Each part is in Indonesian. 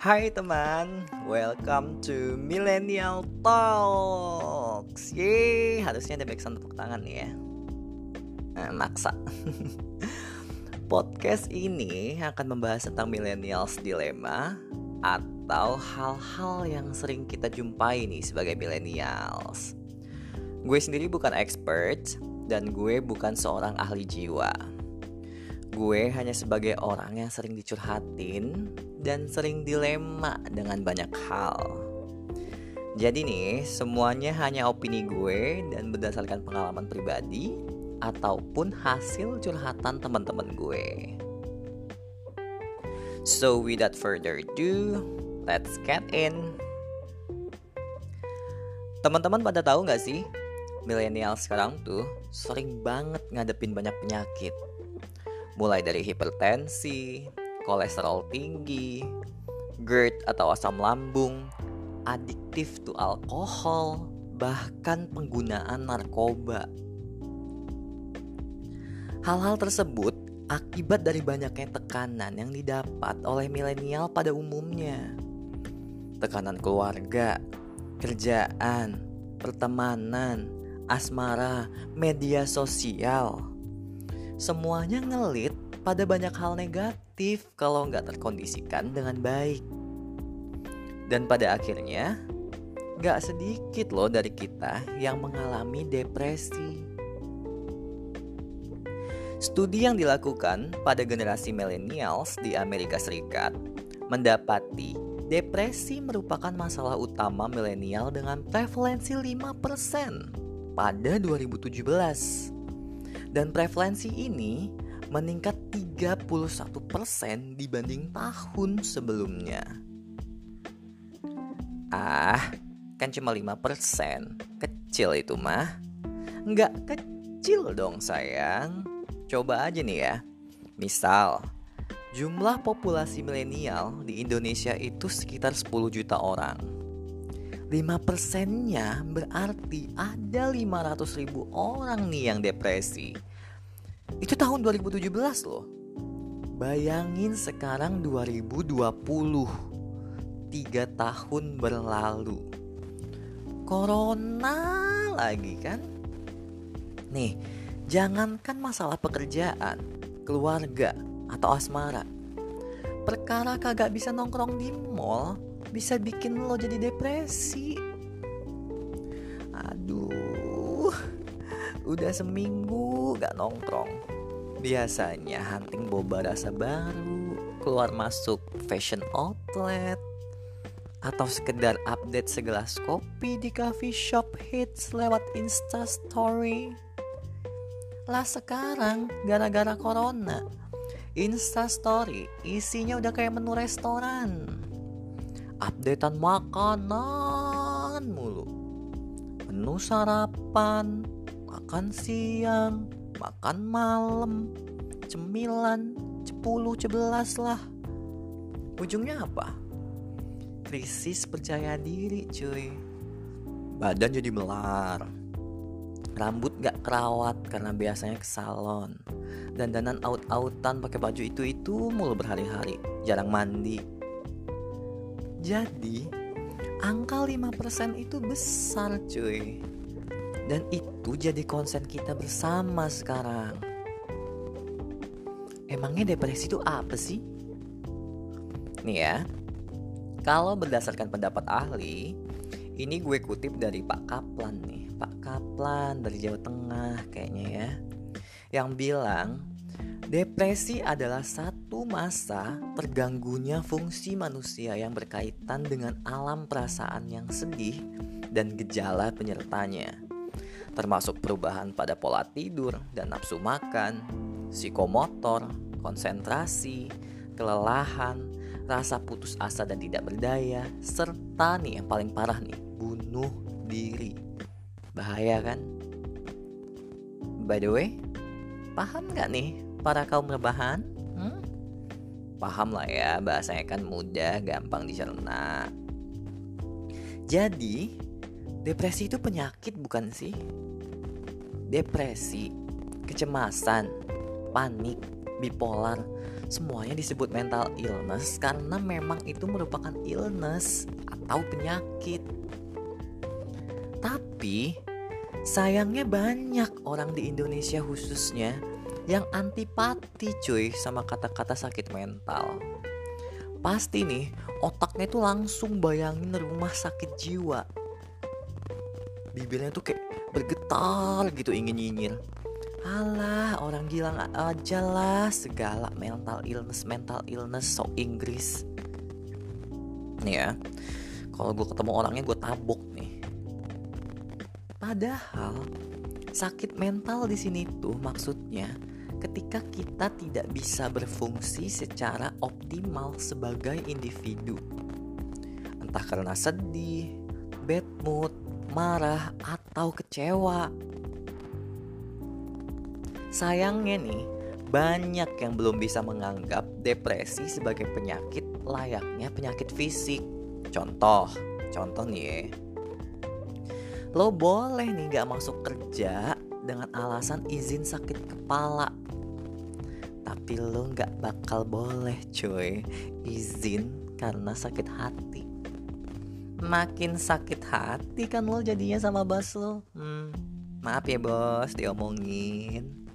Hai teman, welcome to Millennial Talks. Yeay, harusnya ada backsound tepuk tangan ya. Eh, maksa. Podcast ini akan membahas tentang millennials dilema atau hal-hal yang sering kita jumpai nih sebagai millennials. Gue sendiri bukan expert dan gue bukan seorang ahli jiwa. Gue hanya sebagai orang yang sering dicurhatin dan sering dilema dengan banyak hal. Jadi nih, semuanya hanya opini gue dan berdasarkan pengalaman pribadi ataupun hasil curhatan teman-teman gue. So without further ado, let's get in. Teman-teman pada tahu nggak sih, milenial sekarang tuh sering banget ngadepin banyak penyakit. Mulai dari hipertensi, kolesterol tinggi, GERD atau asam lambung, adiktif to alkohol, bahkan penggunaan narkoba. Hal-hal tersebut akibat dari banyaknya tekanan yang didapat oleh milenial pada umumnya. Tekanan keluarga, kerjaan, pertemanan, asmara, media sosial. Semuanya ngelit pada banyak hal negatif kalau nggak terkondisikan dengan baik. Dan pada akhirnya, nggak sedikit loh dari kita yang mengalami depresi. Studi yang dilakukan pada generasi millennials di Amerika Serikat mendapati depresi merupakan masalah utama milenial dengan prevalensi 5% pada 2017. Dan prevalensi ini meningkat 31% dibanding tahun sebelumnya. Ah, kan cuma 5%. Kecil itu mah. Nggak kecil dong sayang. Coba aja nih ya. Misal, jumlah populasi milenial di Indonesia itu sekitar 10 juta orang. 5 persennya berarti ada 500 ribu orang nih yang depresi itu tahun 2017 loh. Bayangin sekarang 2020. Tiga tahun berlalu. Corona lagi kan? Nih, jangankan masalah pekerjaan, keluarga, atau asmara. Perkara kagak bisa nongkrong di mall bisa bikin lo jadi depresi. Udah seminggu gak nongkrong. Biasanya hunting boba rasa baru, keluar masuk fashion outlet, atau sekedar update segelas kopi di coffee shop hits lewat Insta Story. Lah sekarang gara-gara corona, Insta Story isinya udah kayak menu restoran. Updatean makanan mulu. Menu sarapan, makan siang, makan malam, cemilan, cepuluh, cebelas lah. Ujungnya apa? Krisis percaya diri cuy. Badan jadi melar. Rambut gak kerawat karena biasanya ke salon. Dandanan out-outan pakai baju itu-itu mulu berhari-hari. Jarang mandi. Jadi, angka 5% itu besar cuy. Dan itu jadi konsen kita bersama sekarang. Emangnya depresi itu apa sih? Nih ya, kalau berdasarkan pendapat ahli, ini gue kutip dari Pak Kaplan nih. Pak Kaplan dari Jawa Tengah kayaknya ya. Yang bilang, depresi adalah satu masa terganggunya fungsi manusia yang berkaitan dengan alam perasaan yang sedih dan gejala penyertanya termasuk perubahan pada pola tidur dan nafsu makan, psikomotor, konsentrasi, kelelahan, rasa putus asa dan tidak berdaya, serta nih yang paling parah nih, bunuh diri. Bahaya kan? By the way, paham gak nih para kaum rebahan? Hmm? Paham lah ya, bahasanya kan mudah, gampang dicerna. Jadi, Depresi itu penyakit bukan sih? Depresi, kecemasan, panik, bipolar, semuanya disebut mental illness karena memang itu merupakan illness atau penyakit. Tapi sayangnya banyak orang di Indonesia khususnya yang antipati cuy sama kata-kata sakit mental. Pasti nih otaknya itu langsung bayangin rumah sakit jiwa. Bibirnya tuh kayak bergetar gitu ingin nyinyir. Alah orang gila aja lah segala mental illness mental illness so Inggris. Nih ya, kalau gue ketemu orangnya gue tabok nih. Padahal sakit mental di sini tuh maksudnya ketika kita tidak bisa berfungsi secara optimal sebagai individu. Entah karena sedih, bad mood, marah, atau kecewa. Sayangnya nih, banyak yang belum bisa menganggap depresi sebagai penyakit layaknya penyakit fisik. Contoh, contoh nih ya. Lo boleh nih gak masuk kerja dengan alasan izin sakit kepala tapi lo nggak bakal boleh cuy izin karena sakit hati makin sakit hati kan lo jadinya sama bos lo hmm, maaf ya bos diomongin.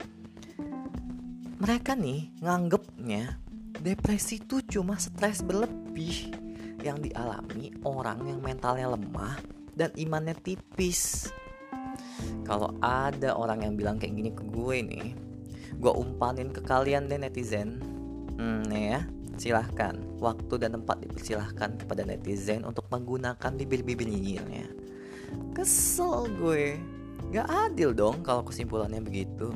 Mereka nih nganggepnya depresi itu cuma stres berlebih. Yang dialami orang yang mentalnya lemah dan imannya tipis. Kalau ada orang yang bilang kayak gini ke gue nih gue umpanin ke kalian deh netizen. Hmm, ya silahkan waktu dan tempat dipersilahkan kepada netizen untuk menggunakan bibir-bibir nyinyirnya kesel gue. Gak adil dong kalau kesimpulannya begitu.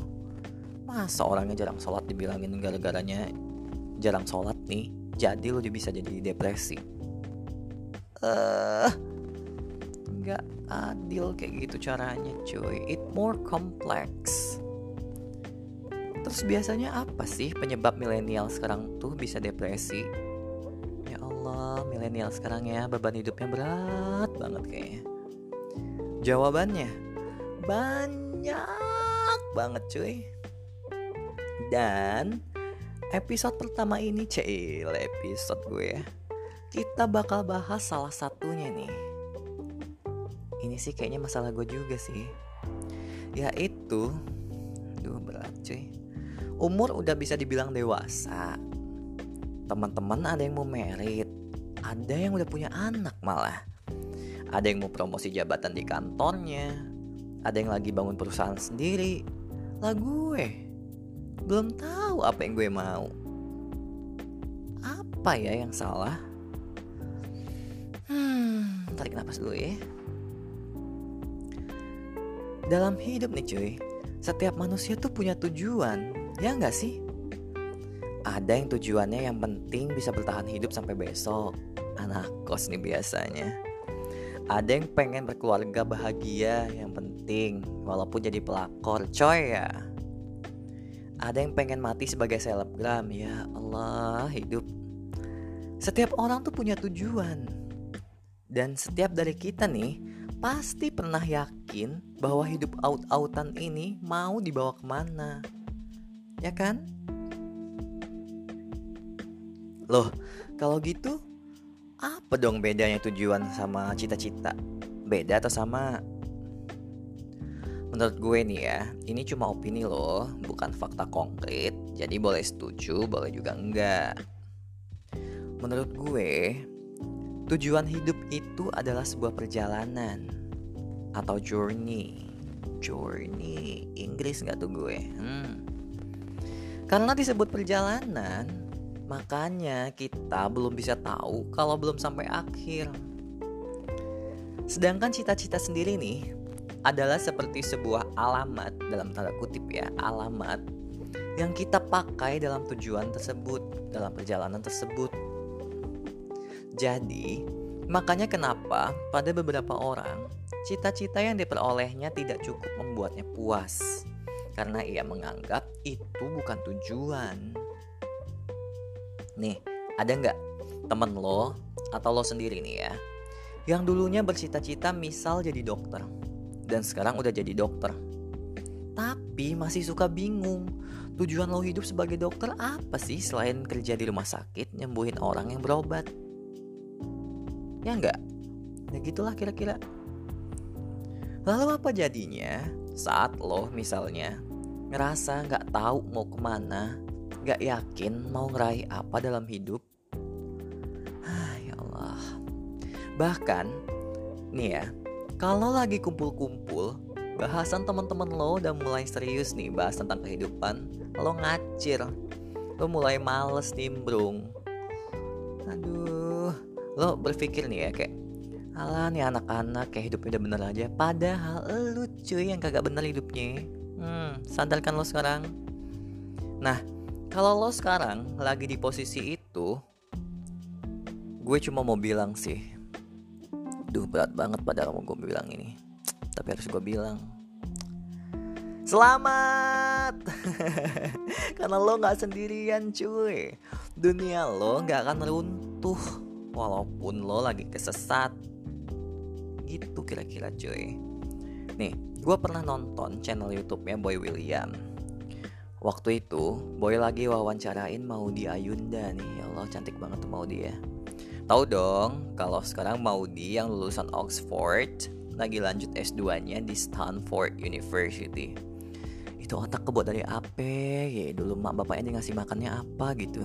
Masa orangnya jarang sholat dibilangin gara-garanya jarang sholat nih? Jadi lo bisa jadi depresi. Eh uh, nggak adil kayak gitu caranya cuy. It more complex Terus biasanya apa sih penyebab milenial sekarang tuh bisa depresi? Ya Allah, milenial sekarang ya beban hidupnya berat banget kayaknya. Jawabannya banyak banget cuy. Dan episode pertama ini cil episode gue ya. Kita bakal bahas salah satunya nih. Ini sih kayaknya masalah gue juga sih. Yaitu Duh berat cuy umur udah bisa dibilang dewasa. Teman-teman ada yang mau merit, ada yang udah punya anak malah. Ada yang mau promosi jabatan di kantornya, ada yang lagi bangun perusahaan sendiri. Lah gue belum tahu apa yang gue mau. Apa ya yang salah? Hmm, tarik nafas dulu ya. Dalam hidup nih cuy, setiap manusia tuh punya tujuan Ya nggak sih? Ada yang tujuannya yang penting bisa bertahan hidup sampai besok. Anak kos nih biasanya. Ada yang pengen berkeluarga bahagia yang penting walaupun jadi pelakor coy ya. Ada yang pengen mati sebagai selebgram ya Allah hidup. Setiap orang tuh punya tujuan. Dan setiap dari kita nih pasti pernah yakin bahwa hidup out-outan ini mau dibawa ke mana ya kan? Loh, kalau gitu apa dong bedanya tujuan sama cita-cita? Beda atau sama? Menurut gue nih ya, ini cuma opini loh, bukan fakta konkret. Jadi boleh setuju, boleh juga enggak. Menurut gue, tujuan hidup itu adalah sebuah perjalanan atau journey. Journey, Inggris nggak tuh gue? Hmm. Karena disebut perjalanan, makanya kita belum bisa tahu kalau belum sampai akhir. Sedangkan cita-cita sendiri nih adalah seperti sebuah alamat dalam tanda kutip ya, alamat yang kita pakai dalam tujuan tersebut, dalam perjalanan tersebut. Jadi, makanya kenapa pada beberapa orang cita-cita yang diperolehnya tidak cukup membuatnya puas karena ia menganggap itu bukan tujuan. Nih, ada nggak temen lo atau lo sendiri nih ya, yang dulunya bercita-cita misal jadi dokter dan sekarang udah jadi dokter. tapi masih suka bingung. Tujuan lo hidup sebagai dokter apa sih selain kerja di rumah sakit nyembuhin orang yang berobat? Ya enggak? Ya gitulah kira-kira. Lalu apa jadinya saat lo misalnya ngerasa nggak tahu mau ke mana, nggak yakin mau ngeraih apa dalam hidup? Ah, ya Allah. Bahkan, nih ya, kalau lagi kumpul-kumpul, bahasan teman-teman lo udah mulai serius nih bahas tentang kehidupan, lo ngacir, lo mulai males nimbrung. Aduh, lo berpikir nih ya kayak, alah nih anak-anak kayak hidupnya udah bener aja. Padahal lo cuy yang kagak bener hidupnya. Hmm, sadarkan lo sekarang. Nah, kalau lo sekarang lagi di posisi itu, gue cuma mau bilang sih, duh berat banget pada mau gue bilang ini. Tapi harus gue bilang. Selamat! Karena lo gak sendirian cuy. Dunia lo gak akan runtuh Walaupun lo lagi kesesat. Gitu kira-kira cuy. Nih gue pernah nonton channel youtube-nya Boy William Waktu itu Boy lagi wawancarain Maudi Ayunda nih Ya Allah cantik banget tuh Maudi ya Tahu dong kalau sekarang Maudi yang lulusan Oxford lagi lanjut S2-nya di Stanford University. Itu otak kebot dari apa? Ya dulu mak bapaknya dia ngasih makannya apa gitu.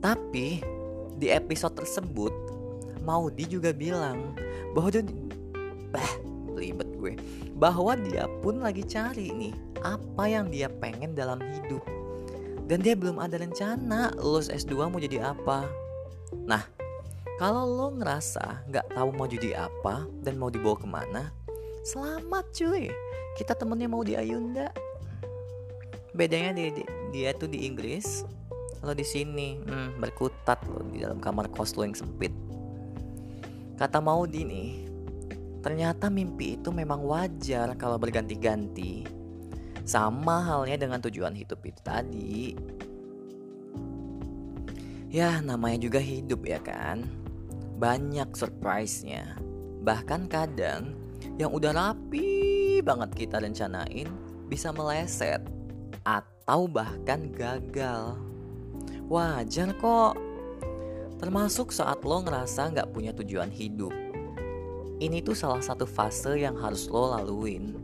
Tapi di episode tersebut Maudi juga bilang bahwa dia bah gue bahwa dia pun lagi cari nih apa yang dia pengen dalam hidup dan dia belum ada rencana lulus S2 mau jadi apa. Nah, kalau lo ngerasa nggak tahu mau jadi apa dan mau dibawa ke mana, selamat cuy. Kita temennya mau di Ayunda. Bedanya dia, dia, tuh di Inggris, lo di sini hmm, berkutat lo di dalam kamar kos lo yang sempit. Kata Maudi nih, ternyata mimpi itu memang wajar kalau berganti-ganti. Sama halnya dengan tujuan hidup itu tadi. Ya, namanya juga hidup ya kan banyak surprise-nya. Bahkan kadang yang udah rapi banget kita rencanain bisa meleset atau bahkan gagal. Wajar kok. Termasuk saat lo ngerasa nggak punya tujuan hidup. Ini tuh salah satu fase yang harus lo laluin.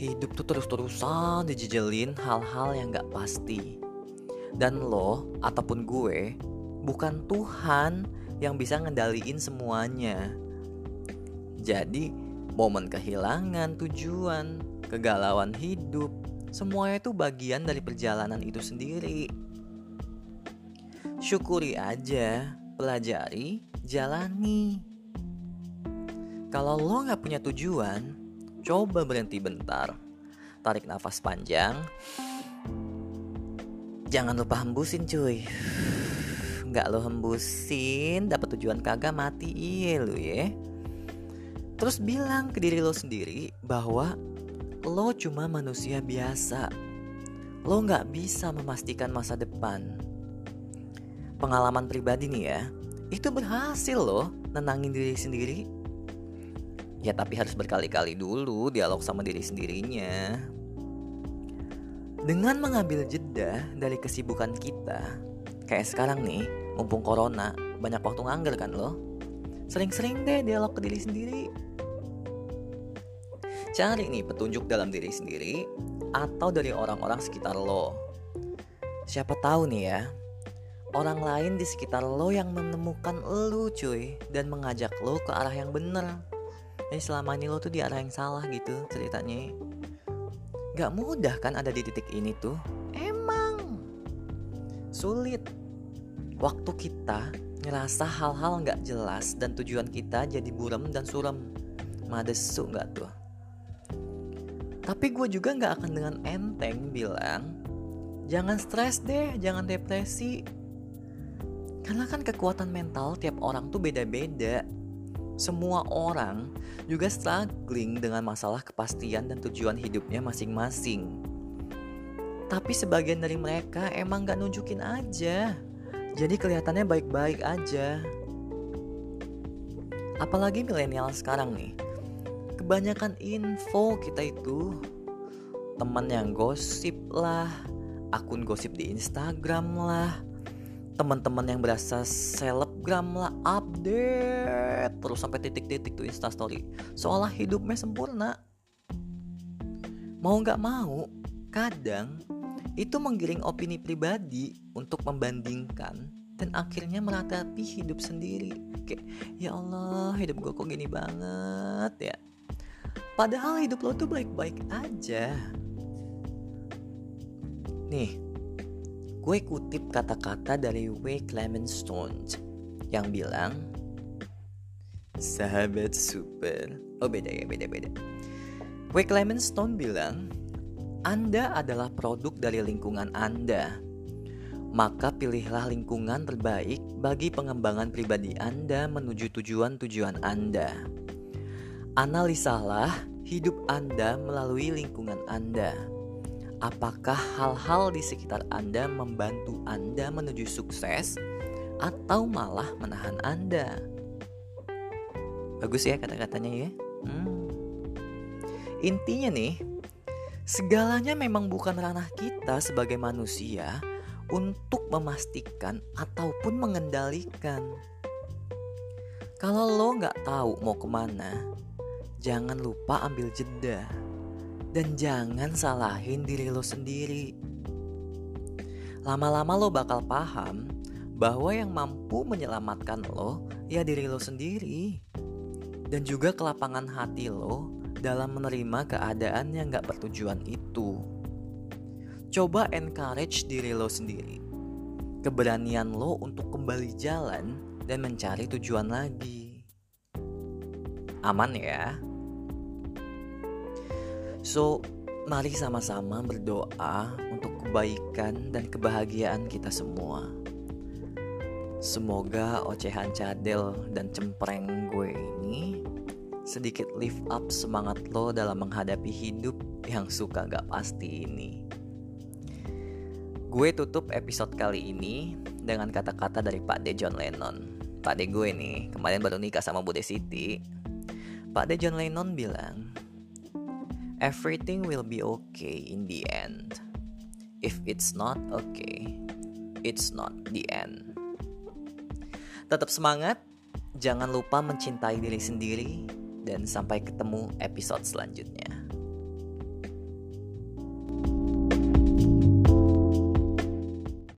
Hidup tuh terus-terusan dijejelin hal-hal yang gak pasti. Dan lo, ataupun gue, bukan Tuhan yang bisa ngendaliin semuanya. Jadi, momen kehilangan tujuan, kegalauan hidup, semuanya itu bagian dari perjalanan itu sendiri. Syukuri aja, pelajari, jalani. Kalau lo gak punya tujuan, coba berhenti bentar. Tarik nafas panjang. Jangan lupa hembusin cuy nggak lo hembusin dapat tujuan kagak mati iya lo ya terus bilang ke diri lo sendiri bahwa lo cuma manusia biasa lo nggak bisa memastikan masa depan pengalaman pribadi nih ya itu berhasil loh nenangin diri sendiri ya tapi harus berkali-kali dulu dialog sama diri sendirinya. Dengan mengambil jeda dari kesibukan kita kayak sekarang nih mumpung corona banyak waktu nganggur kan lo? Sering-sering deh dialog ke diri sendiri. Cari nih petunjuk dalam diri sendiri atau dari orang-orang sekitar lo. Siapa tahu nih ya orang lain di sekitar lo yang menemukan lo cuy dan mengajak lo ke arah yang bener jadi selama ini lo tuh di arah yang salah gitu ceritanya. Gak mudah kan ada di titik ini tuh. Emang Sulit. Waktu kita ngerasa hal-hal nggak jelas dan tujuan kita jadi buram dan suram madesu nggak tuh? Tapi gue juga nggak akan dengan enteng bilang jangan stres deh jangan depresi. Karena kan kekuatan mental tiap orang tuh beda-beda semua orang juga struggling dengan masalah kepastian dan tujuan hidupnya masing-masing. Tapi sebagian dari mereka emang gak nunjukin aja jadi kelihatannya baik-baik aja. Apalagi milenial sekarang nih. Kebanyakan info kita itu teman yang gosip lah, akun gosip di Instagram lah, teman-teman yang berasa selebgram lah update terus sampai titik-titik tuh instastory seolah hidupnya sempurna. Mau nggak mau kadang itu menggiring opini pribadi untuk membandingkan dan akhirnya meratapi hidup sendiri. Kayak ya Allah hidup gue kok gini banget ya. Padahal hidup lo tuh baik-baik aja. Nih gue kutip kata-kata dari W. Clement Stone yang bilang sahabat super oh beda ya beda beda W. Clement Stone bilang anda adalah produk dari lingkungan Anda. Maka pilihlah lingkungan terbaik bagi pengembangan pribadi Anda menuju tujuan-tujuan Anda. Analisalah hidup Anda melalui lingkungan Anda. Apakah hal-hal di sekitar Anda membantu Anda menuju sukses atau malah menahan Anda? Bagus ya kata-katanya ya. Hmm. Intinya nih, Segalanya memang bukan ranah kita sebagai manusia untuk memastikan ataupun mengendalikan. Kalau lo nggak tahu mau ke mana, jangan lupa ambil jeda dan jangan salahin diri lo sendiri. Lama-lama lo bakal paham bahwa yang mampu menyelamatkan lo ya diri lo sendiri dan juga kelapangan hati lo dalam menerima keadaan yang gak bertujuan itu. Coba encourage diri lo sendiri. Keberanian lo untuk kembali jalan dan mencari tujuan lagi. Aman ya? So, mari sama-sama berdoa untuk kebaikan dan kebahagiaan kita semua. Semoga ocehan cadel dan cempreng gue ini sedikit lift up semangat lo dalam menghadapi hidup yang suka gak pasti ini. Gue tutup episode kali ini dengan kata-kata dari Pak De John Lennon. Pak De gue nih, kemarin baru nikah sama Bude Siti. Pak De John Lennon bilang, Everything will be okay in the end. If it's not okay, it's not the end. Tetap semangat, jangan lupa mencintai diri sendiri, dan sampai ketemu episode selanjutnya.